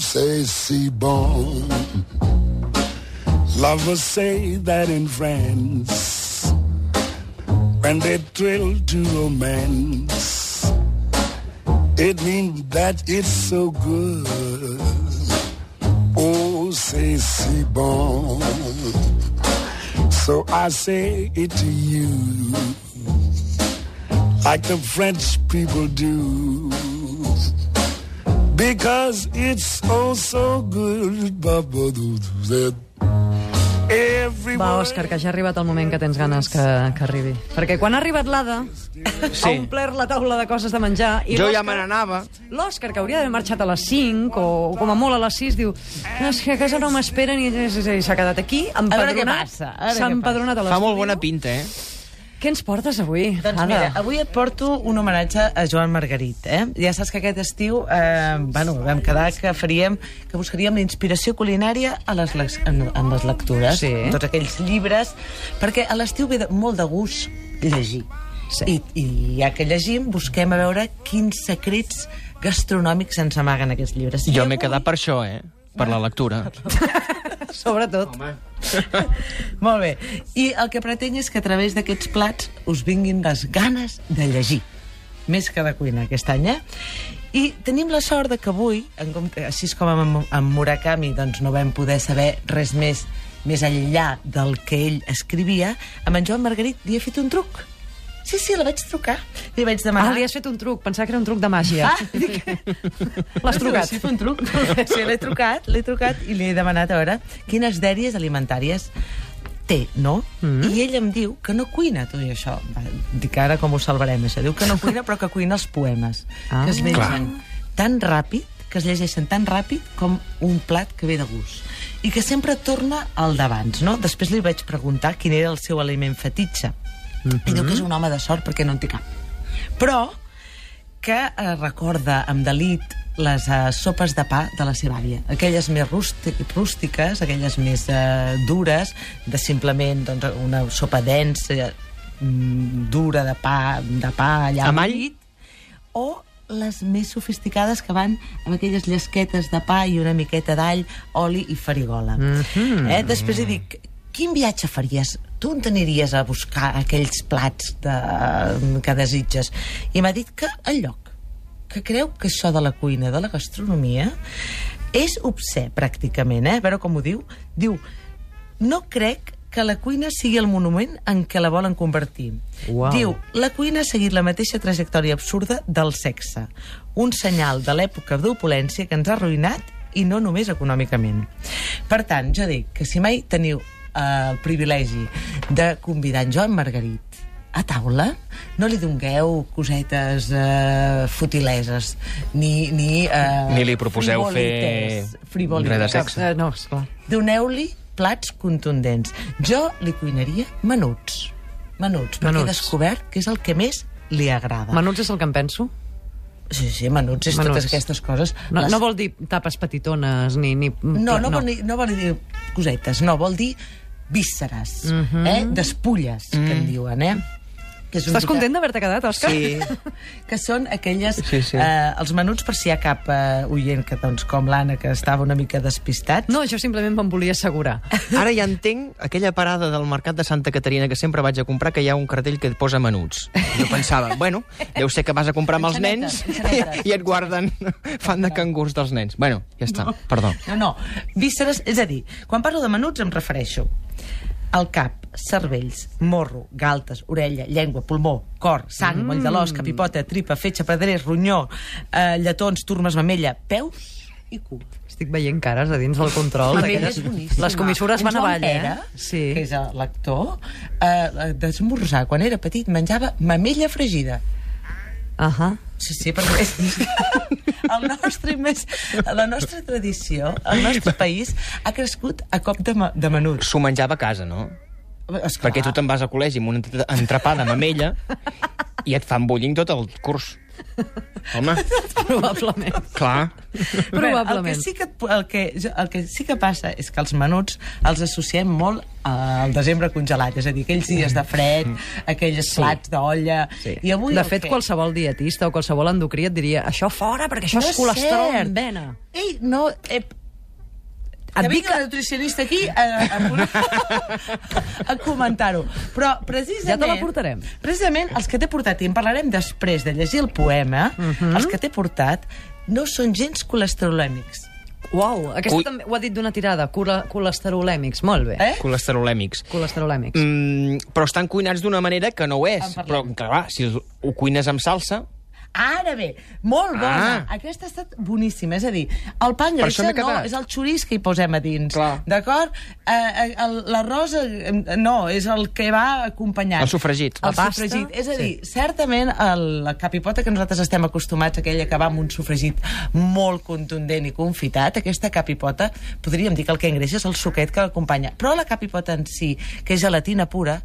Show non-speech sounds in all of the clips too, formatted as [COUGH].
say c'est. Lovers say that in France, when they thrill to romance, it means that it's so good. Oh, say bon. So I say it to you, like the French people do. Because it's oh so good. Va, Òscar, que ja ha arribat el moment que tens ganes que, que arribi. Perquè quan ha arribat l'Ada, Sí. ha omplert la taula de coses de menjar... I Jo ja me n'anava. L'Òscar, que hauria d'haver marxat a les 5 o com a molt a les 6, diu "No, és que a casa no m'esperen i, i s'ha quedat aquí, empadronat. què passa, a veure S'ha què empadronat a Fa l'estudi. molt bona pinta, eh? Què ens portes avui, Doncs Ada? mira, avui et porto un homenatge a Joan Margarit. Eh? Ja saps que aquest estiu eh, bueno, vam quedar que faríem que buscaríem la inspiració culinària a les, en, en les lectures, Sí. en tots aquells llibres, perquè a l'estiu ve de, molt de gust llegir. Sí. I, I ja que llegim, busquem a veure quins secrets gastronòmics ens amaguen aquests llibres. Jo m'he quedat per això, eh? Per la lectura. [LAUGHS] Sobretot. [LAUGHS] Molt bé. I el que pretenc és que a través d'aquests plats us vinguin les ganes de llegir. Més que de cuinar aquest any, eh? I tenim la sort de que avui, en compte, així com amb, amb Murakami doncs no vam poder saber res més més enllà del que ell escrivia, amb en Joan Margarit li he fet un truc. Sí, sí, la vaig trucar. Li vaig demanar... Ah, li has fet un truc. Pensava que era un truc de màgia. Ah, [LAUGHS] dic... L'has trucat. Sí, un truc. [LAUGHS] Sí, l'he trucat, l'he trucat i li he demanat a veure quines dèries alimentàries té, no? Mm. I ell em diu que no cuina tot i això. Va, dic, ara com ho salvarem, això? Diu que no cuina, però que cuina els poemes. Ah, que es mengen tan ràpid, que es llegeixen tan ràpid com un plat que ve de gust. I que sempre torna al d'abans, no? Després li vaig preguntar quin era el seu aliment fetitxe. Mm -hmm. I diu que és un home de sort perquè no en té cap. Però que eh, recorda amb delit les eh, sopes de pa de la seva àvia. Aquelles més rústi rústiques, aquelles més eh, dures, de simplement doncs, una sopa densa, mm, dura de pa, de pa allà Amb bullit, o les més sofisticades que van amb aquelles llesquetes de pa i una miqueta d'all, oli i farigola. Mm -hmm. eh? Després li dic, quin viatge faries? Tu on t'aniries a buscar aquells plats de, que desitges? I m'ha dit que el lloc que creu que això de la cuina, de la gastronomia, és obsè, pràcticament, eh? A veure com ho diu. Diu, no crec que la cuina sigui el monument en què la volen convertir. Uau. Diu, la cuina ha seguit la mateixa trajectòria absurda del sexe. Un senyal de l'època d'opulència que ens ha arruïnat i no només econòmicament. Per tant, jo dic que si mai teniu eh, el privilegi de convidar en Joan Margarit a taula, no li dongueu cosetes eh, futileses, ni... Ni, eh, Ni li proposeu fer res de sexe. Eh, no, esclar. Doneu-li plats contundents. Jo li cuinaria menuts. Menuts, perquè Menuts. he descobert que és el que més li agrada. Menuts és el que em penso. Sí, sí, menuts és Menuts. totes aquestes coses. No, Les- no vol dir tapes petitones, ni... ni no, no, Vol dir, no vol dir cosetes, no, vol dir vísceres, Mhm. eh? despulles, que en diuen, eh? Que és Estàs mica- content d'haver-te quedat, Òscar? Sí, [LAUGHS] que són aquelles... Sí, sí. Eh, els menuts, per si hi ha cap eh, oient que, doncs, com l'Anna, que estava una mica despistat. No, jo simplement me'n volia assegurar. [LAUGHS] Ara ja entenc aquella parada del mercat de Santa Caterina que sempre vaig a comprar, que hi ha un cartell que et posa menuts. Jo pensava, [LAUGHS] bueno, deu ser que vas a comprar amb els nens Enxanetes, i et guarden, fan de cangurs dels nens. Bueno, ja està, perdó. No, no, vísceres, és a dir, quan parlo de menuts em refereixo al cap, cervells, morro, galtes, orella, llengua, pulmó, cor, sang, mm. moll de l'os, capipota, tripa, fetge, pedrers, ronyó, eh, lletons, turmes, mamella, peus i cul. Estic veient cares a dins del control. És boníssima. Les comissures van avall, eh? Sí. que és l'actor, eh, d'esmorzar, quan era petit, menjava mamella fregida. Ahà. Sí, sí, perquè és... [LAUGHS] el nostre més, la nostra tradició, el nostre país, ha crescut a cop de, ma- de menuts. S'ho menjava a casa, no? Esclar. Perquè tu te'n vas a col·legi amb un entre- entrepà de mamella i et fan bullying tot el curs. Home, [LAUGHS] Probablement. clar. Probablement. Bé, el, que sí que, el, que, el que sí que passa és que els menuts els associem molt al desembre congelat, és a dir, aquells dies de fred, aquells plats d'olla... Sí. I avui de el fet, que... qualsevol dietista o qualsevol endocrí et diria això fora, perquè això No és colesterol cert. en vena. Ei, no... Eh, Et que dic vingui la nutricionista aquí a, a, [LAUGHS] a comentar-ho. Però precisament... Ja te la portarem. Precisament els que t'he portat, i en parlarem després de llegir el poema, Mhm. els que t'he portat no són gens colesterolèmics. Uau, aquesta Ui. també ho ha dit d'una tirada, cole colesterolèmics, molt bé. Eh? Colesterolèmics. Colesterolèmics. Mm, però estan cuinats d'una manera que no ho és. Però, clar, si ho cuines amb salsa... Ara bé, molt bona. Ah. Aquesta ha estat boníssima. És a dir, el pa no, quedat. és el xurís que hi posem a dins. D'acord? Eh, eh, el- L'arròs eh, no, és el que va acompanyant. El sofregit. El La pasta, sofregit. És a sí. dir, certament el, la capipota que nosaltres estem acostumats, aquella que va amb un sofregit molt contundent i confitat, aquesta capipota, podríem dir que el que engreixa és el suquet que l'acompanya. Però la capipota en si, que és gelatina pura,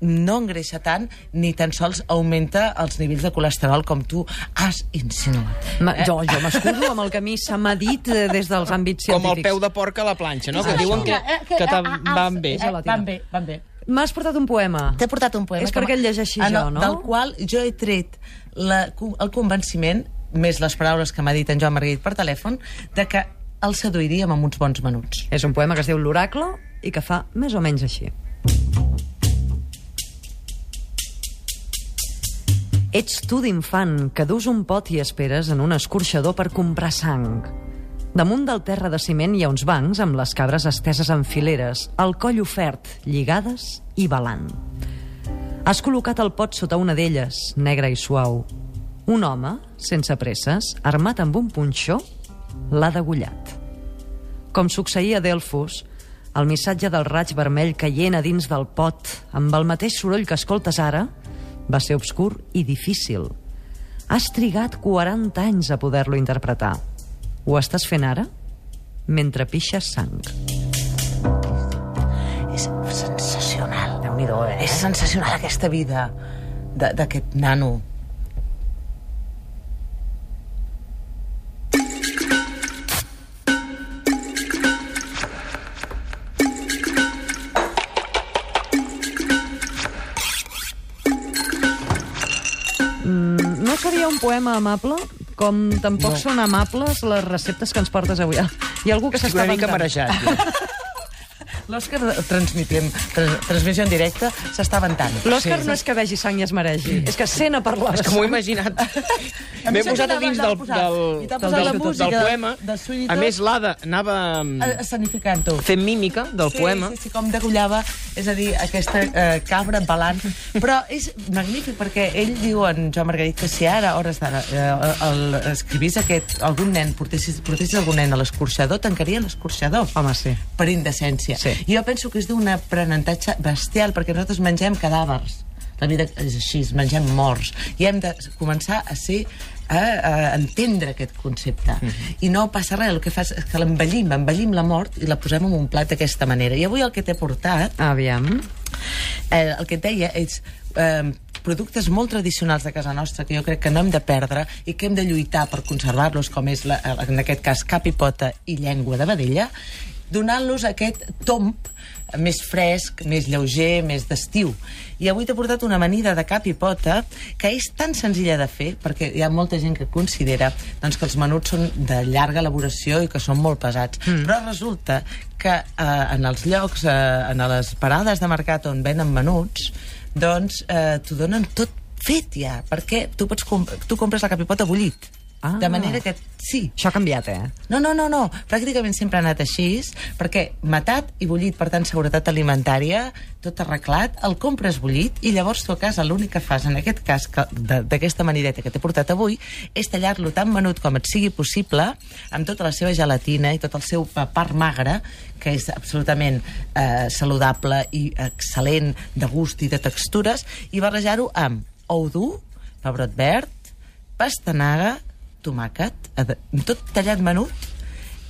no engreixa tant ni tan sols augmenta els nivells de colesterol com tu has insinuat. Ma, jo jo m'escudo amb el que a mi se m'ha dit eh, des dels àmbits Com científics. el peu de porc a la planxa, no? Que diuen que, Eh, que ah, van bé. eh. Van bé, van bé. M'has portat un poema. T'he portat un poema. És que perquè el llegeixi Ah, jo, no? Del qual jo he tret la, el convenciment, més les paraules que m'ha dit en Joan Marguerite per telèfon, de que el seduiríem amb uns bons menuts. És un poema que es diu L'Oracle i que fa més o menys així. Ets tu d'infant que dus un pot i esperes en un escorxador per comprar sang. Damunt del terra de ciment hi ha uns bancs amb les cabres esteses en fileres, el coll ofert, lligades i balant. Has col·locat el pot sota una d'elles, negre i suau. Un home, sense presses, armat amb un punxó, l'ha degullat. Com succeïa a Delfos, el missatge del raig vermell caient a dins del pot, amb el mateix soroll que escoltes ara, va ser obscur i difícil. Has trigat 40 anys a poder-lo interpretar. Ho estàs fent ara? Mentre pixes sang. És sensacional. Déu-n'hi-do, eh? És sensacional aquesta vida d'aquest nano. Un poema amable? Com tampoc no. són amables les receptes que ens portes avui. Ah, Hi ha algú que Estic s'està una mica marejat. jo. L'Òscar transmitim, trans, transmissió en directe, s'està ventant. L'Òscar no és que vegi sang i es mereixi, és que sent a parlar. És que m'ho he imaginat. M'he posat a dins del, del, del, del, del poema. de Sweeney A més, l'Ada anava Eh, escenificant-ho. fent mímica del sí, poema. Sí, sí, com degollava, és a dir, aquesta eh, cabra balant. Però és magnífic, perquè ell diu en Joan Margarit que si ara, hores d'ara, eh, escrivís aquest, algun nen, portessis, portessis algun nen a l'escorxador, tancaria l'escorxador. Home, sí. Per indecència. Sí. Jo penso que és d'un aprenentatge bestial, perquè nosaltres mengem cadàvers. La vida és així, mengem morts. I hem de començar a ser a, a entendre aquest concepte. Mm -hmm. I no passa res, el que fa és que l'envellim, envellim la mort i la posem en un plat d'aquesta manera. I avui el que t'he portat, Aviam. eh, el que et deia és eh, productes molt tradicionals de casa nostra que jo crec que no hem de perdre i que hem de lluitar per conservar-los, com és, la, en aquest cas, cap i pota i llengua de vedella, donant-los aquest tomb més fresc, més lleuger, més d'estiu. I avui t'he portat una amanida de cap i pota que és tan senzilla de fer, perquè hi ha molta gent que considera doncs, que els menuts són de llarga elaboració i que són molt pesats. Mm. Però resulta que eh, en els llocs, eh, en les parades de mercat on venen menuts, doncs eh, t'ho donen tot fet ja, perquè tu, pots comp tu compres la capipota bullit. Ah. De manera que sí, Això ha canviat, eh? no, no, no, no. Pràcticament sempre ha anat així, perquè matat i bullit, per tant, seguretat alimentària, tot arreglat, el compres bullit i llavors tu a casa l'únic que fas, en aquest cas, d'aquesta manideta que t'he portat avui, és tallar-lo tan menut com et sigui possible, amb tota la seva gelatina i tot el seu pa- part magre, que és absolutament eh, saludable i excel·lent de gust i de textures, i barrejar-ho amb ou dur, pebrot verd, pastanaga, tomàquet, tot tallat menut,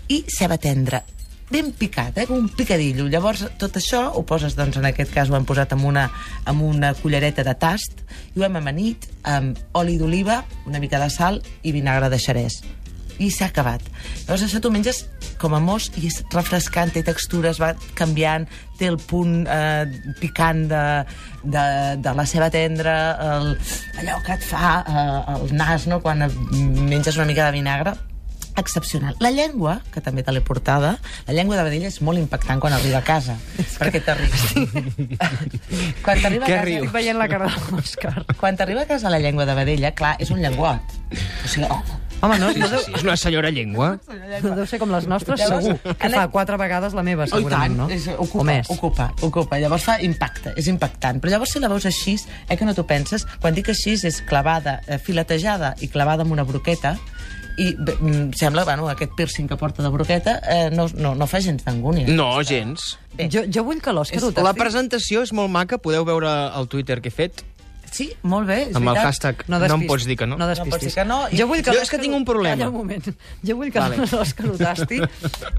i ceba tendra. ben picat, eh, un picadillo. Llavors, tot això ho poses, doncs, en aquest cas ho hem posat amb una, amb una cullereta de tast i ho hem amanit amb oli d'oliva, una mica de sal i vinagre de xerès. I s'ha acabat. Llavors, això t'ho menges com a mos i és refrescant, té textures, va canviant, té el punt eh, picant de, de, de la ceba tendra, el, allò que et fa eh, el nas, no?, quan menges una mica de vinagre excepcional. La llengua, que també te l'he portada, la llengua de vedella és molt impactant quan arriba a casa, perquè t'arriba... [LAUGHS] quan t'arriba a casa... riu? Estic veient la cara de l'Òscar. Quan t'arriba a casa la llengua de vedella, clar, és un llenguot. O sigui, oh, Home, no, no, deu, Sí, és una senyora llengua. no deu ser com les nostres, Llavors, segur. Que fa quatre vegades la meva, Oh, segurament, tant, no? és, o ocupa, més. ocupa, ocupa. Llavors fa impacte, és impactant. Però llavors si la veus així, eh, que no t'ho penses, quan dic així és clavada, eh, filetejada i clavada amb una broqueta, i bé, mm, sembla, bueno, aquest piercing que porta de broqueta eh, no, no, no fa gens d'angúnia. No, gens. Bé. Jo, jo vull que l'Òscar ho La presentació és molt maca, podeu veure el Twitter que he fet, Sí, molt bé, és amb el veritat. hashtag No, no, em pots dir que no. No No pots dir que no, i- Jo vull que Jo és que tinc un problema. Calla un moment. Jo vull que Vale. l'Òscar ho tasti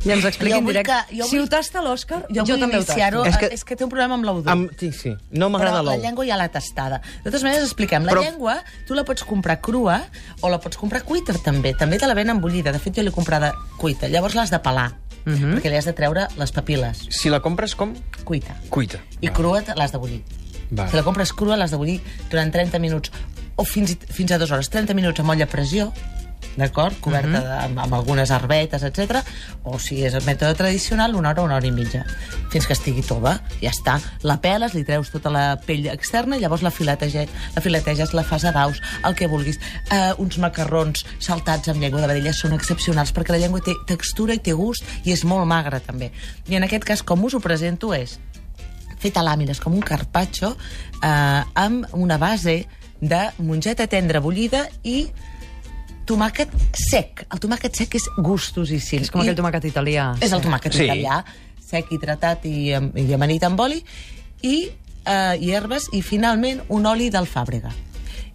i ens expliqui en vull directe. que- jo Si vull- ho tasta l'Òscar, Jo, jo, vull també ho tasto. És que- que... és que té un problema amb l'odor. Amb... Sí, sí. No m'agrada Però la l'ou. llengua ja l'ha tastada. De totes maneres, expliquem. La Però- llengua, tu la pots comprar crua o la pots comprar cuita, també. També te la venen bullida. De fet, jo l'he comprada cuita. Llavors l'has de pelar, Mhm. perquè li has de treure les papil·les. Si la compres com? Cuita. Cuita. I crua l'has de bullir. Va. Si la compres crua, l'has de bullir durant 30 minuts o fins, fins a dues hores. 30 minuts amb olla a pressió, d'acord? Coberta Mhm. de, amb, amb algunes arbetes, etc. O si és el mètode tradicional, una hora, una hora i mitja. Fins que estigui tova. Ja està. La peles, li treus tota la pell externa i llavors la fileteges, la, fileteges, la fas a daus, el que vulguis. Uh, uns macarrons saltats amb llengua de vedella són excepcionals perquè la llengua té textura i té gust i és molt magra, també. I en aquest cas, com us ho presento, és fet a làmines, com un carpaccio, eh, amb una base de mongeta tendra bullida i tomàquet sec. El tomàquet sec és gustosíssim. És com I aquell tomàquet italià. És el tomàquet Sí. italià, sec, hidratat i, i amanit amb oli, i, eh, i herbes, i finalment un oli d'alfàbrega.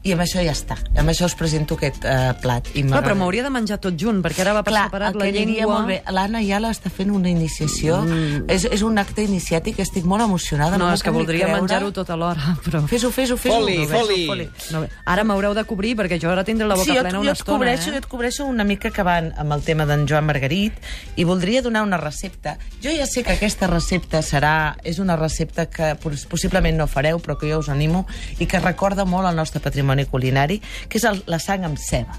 I amb això ja està. Amb això us presento aquest eh, plat. I No, però m'hauria de menjar tot junt, perquè ara va per Clar, separat la llengua... molt bé. L'Anna ja l'està fent una iniciació. Mm. És, és un acte iniciàtic, estic molt emocionada. No, m'ho és que voldria creure. menjar-ho tot alhora, [LAUGHS] però... Fes-ho, fes-ho, fes-ho. Foli, No, foli. No, ara m'haureu de cobrir, perquè jo ara tindré la boca Sí, jo, plena jo una et estona, cobreixo, eh? jo et cobreixo una mica acabant amb el tema d'en Joan Margarit i voldria donar una recepta. Jo ja sé que aquesta recepta serà... És una recepta que poss- possiblement no fareu, però que jo us animo i que recorda molt el nostre patrimoni culinari, que és el, la sang amb ceba.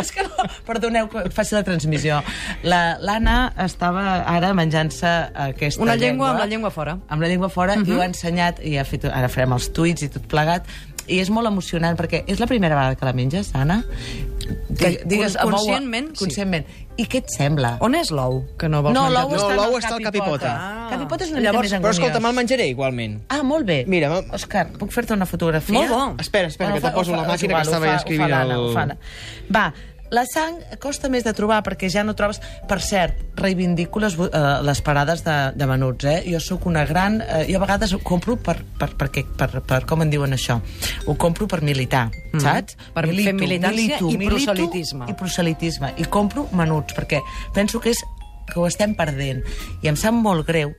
és que no, perdoneu que faci la transmissió. La- L'Anna estava ara menjant-se aquesta Una llengua amb la llengua fora. amb la llengua fora uh -huh. i ho ha ensenyat i ha fet, ara farem els tuits i tot plegat i és molt emocionant perquè és la primera vegada que la menges, Anna? Que- Digues, conscientment, sí. Conscientment. I què et sembla? On és l'ou, que no vols no, menjar? l'ou No, està, en l'ou està al capipota. capipota. Ah. Capipota és una Llavors- mica més Però escolta, me'l menjaré igualment. Ah, molt bé. Mira, Òscar, puc fer-te una fotografia? Molt bo. Espera, espera, que ho fa- te poso la màquina que estava ja escrivint ho fa l'Anna, el- ho fa l'Anna. Va, la sang costa més de trobar perquè ja no trobes... Per cert, reivindico les, eh, les parades de, de menuts, eh? Jo sóc una gran... Eh, jo a vegades ho compro per, per, per, per, per, per... Com en diuen això? Ho compro per militar, Mm. saps? Per fer militància i proselitisme. I proselitisme. I compro menuts, perquè penso que és que ho estem perdent. I em sap molt greu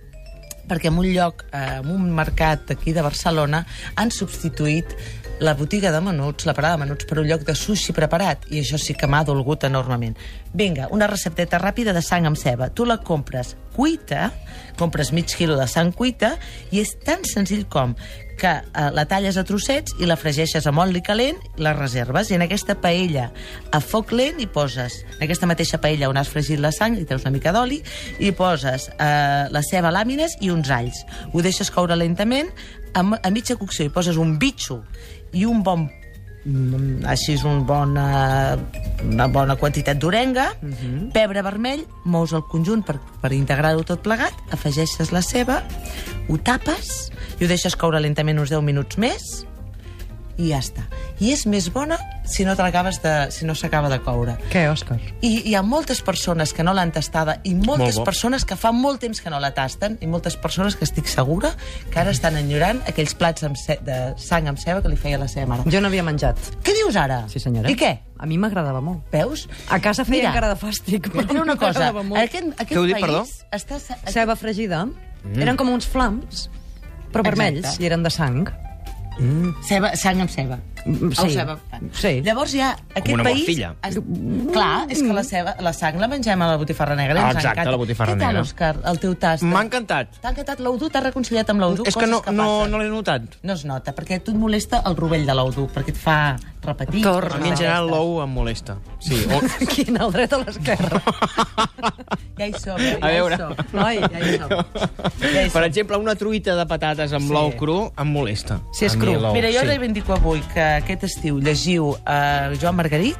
perquè en un lloc, eh, en un mercat aquí de Barcelona, han substituït la botiga de menuts, la parada de menuts, per un lloc de sushi preparat, i això sí que m'ha dolgut enormement. Vinga, una recepteta ràpida de sang amb ceba. Tu la compres cuita, compres mig quilo de sang cuita, i és tan senzill com que eh, la talles a trossets i la fregeixes amb oli calent, la reserves, i en aquesta paella a foc lent hi poses, en aquesta mateixa paella on has fregit la sang, hi treus una mica d'oli, i poses eh, la ceba làmines i uns alls. Ho deixes coure lentament, a, a mitja cocció hi poses un bitxo i un bon mm, així és un bona, una bona quantitat d'orenga, uh -huh. pebre vermell, mous el conjunt per, per integrar-ho tot plegat, afegeixes la ceba, ho tapes i ho deixes coure lentament uns 10 minuts més, i ja està. I és més bona si no l'acabes de... si no s'acaba de coure. Què, Òscar? I hi ha moltes persones que no l'han tastada i moltes Molt bo. persones que fa molt temps que no la tasten i moltes persones que estic segura que ara estan enyorant aquells plats amb ce de sang amb ceba que li feia la seva mare. Jo n'havia menjat. Què dius ara? Sí, senyora. I què? A mi m'agradava molt. Veus? A casa feien Mira, cara de fàstic. Diré una [LAUGHS] cosa. Aquest, aquest país perdó? Està, Ceba fregida. Mm. Eren com uns flams, però Exacte. vermells, i eren de sang. Ceba, sang amb ceba. Mm, sí. O ceba. Sí. Llavors hi ha aquest una país... morcilla. Es... Clar, és que la, ceba, la sang la mengem a la botifarra negra. Ah, ens exacte, encanta. la botifarra Què tal, negra. Òscar, el teu tast? M'ha encantat. T'ha encantat l'ou dur? T'has reconciliat amb l'ou dur? És que no, Coses no, no l'he notat. No es nota, perquè a tu et molesta el rovell de l'ou dur, perquè et fa repetir. Torna. A mi en general l'ou em molesta. Sí, o... [LAUGHS] Quin, el dret o l'esquerra? [LAUGHS] Ja hi som, eh? Ja hi som. Noi, ja hi som. Ja hi Per som. exemple, una truita de patates amb Sí. l'ou cru em molesta. Si és cru. Mira, jo sí. reivindico avui que aquest estiu llegiu a Joan Margarit,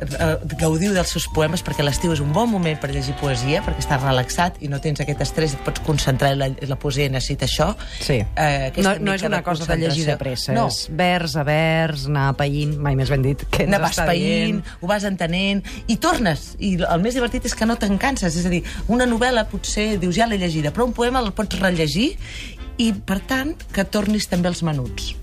eh, gaudiu dels seus poemes perquè l'estiu és un bon moment per llegir poesia perquè estàs relaxat i no tens aquest estrès et pots concentrar i la, la poesia necessita això Sí. eh, no, no és una cosa de llegir de pressa, no, és vers a vers, anar païnt, mai més ben dit, ens ne vas dient. ho vas entenent i tornes, i el més divertit és que no te'n canses, és a dir, una novel·la potser dius ja l'he llegida, però un poema el pots rellegir i per tant que tornis també als menuts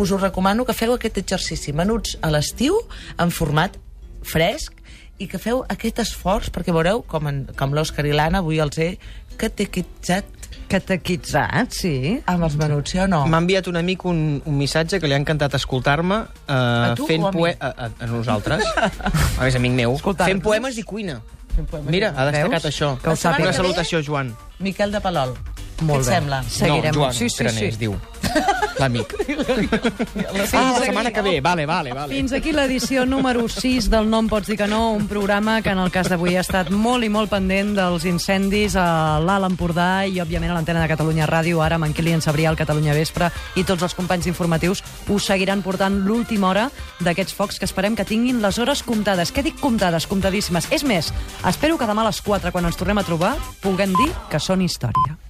us ho recomano que feu aquest exercici menuts a l'estiu en format fresc i que feu aquest esforç perquè veureu com, en, com l'Òscar i l'Anna avui els he catequitzat Catequitzat, sí. amb els menuts, sí o no? M'ha enviat un amic un, un missatge que li ha encantat escoltar-me eh, A tu fent o a mi? poe... A, a, a nosaltres. [LAUGHS] a més, amic meu. Fent poemes i cuina. Fent poemes Mira, i ha destacat Veus? això. Que ho Una salutació, Joan. Miquel de Palol. Molt Què et bé. sembla? Seguirem. No, Joan Sí, sí, Granés, sí. diu. L'amic. ah, la setmana que ve. Vale, vale, vale. Fins aquí l'edició número 6 del No em pots dir que no, un programa que en el cas d'avui ha estat molt i molt pendent dels incendis a l'Alt Empordà i, òbviament, a l'antena de Catalunya Ràdio, ara amb en Kilian Sabrià, al Catalunya Vespre, i tots els companys informatius us seguiran portant l'última hora d'aquests focs que esperem que tinguin les hores comptades. Què dic comptades? Comptadíssimes. És més, espero que demà a les 4, quan ens tornem a trobar, puguem dir que són història.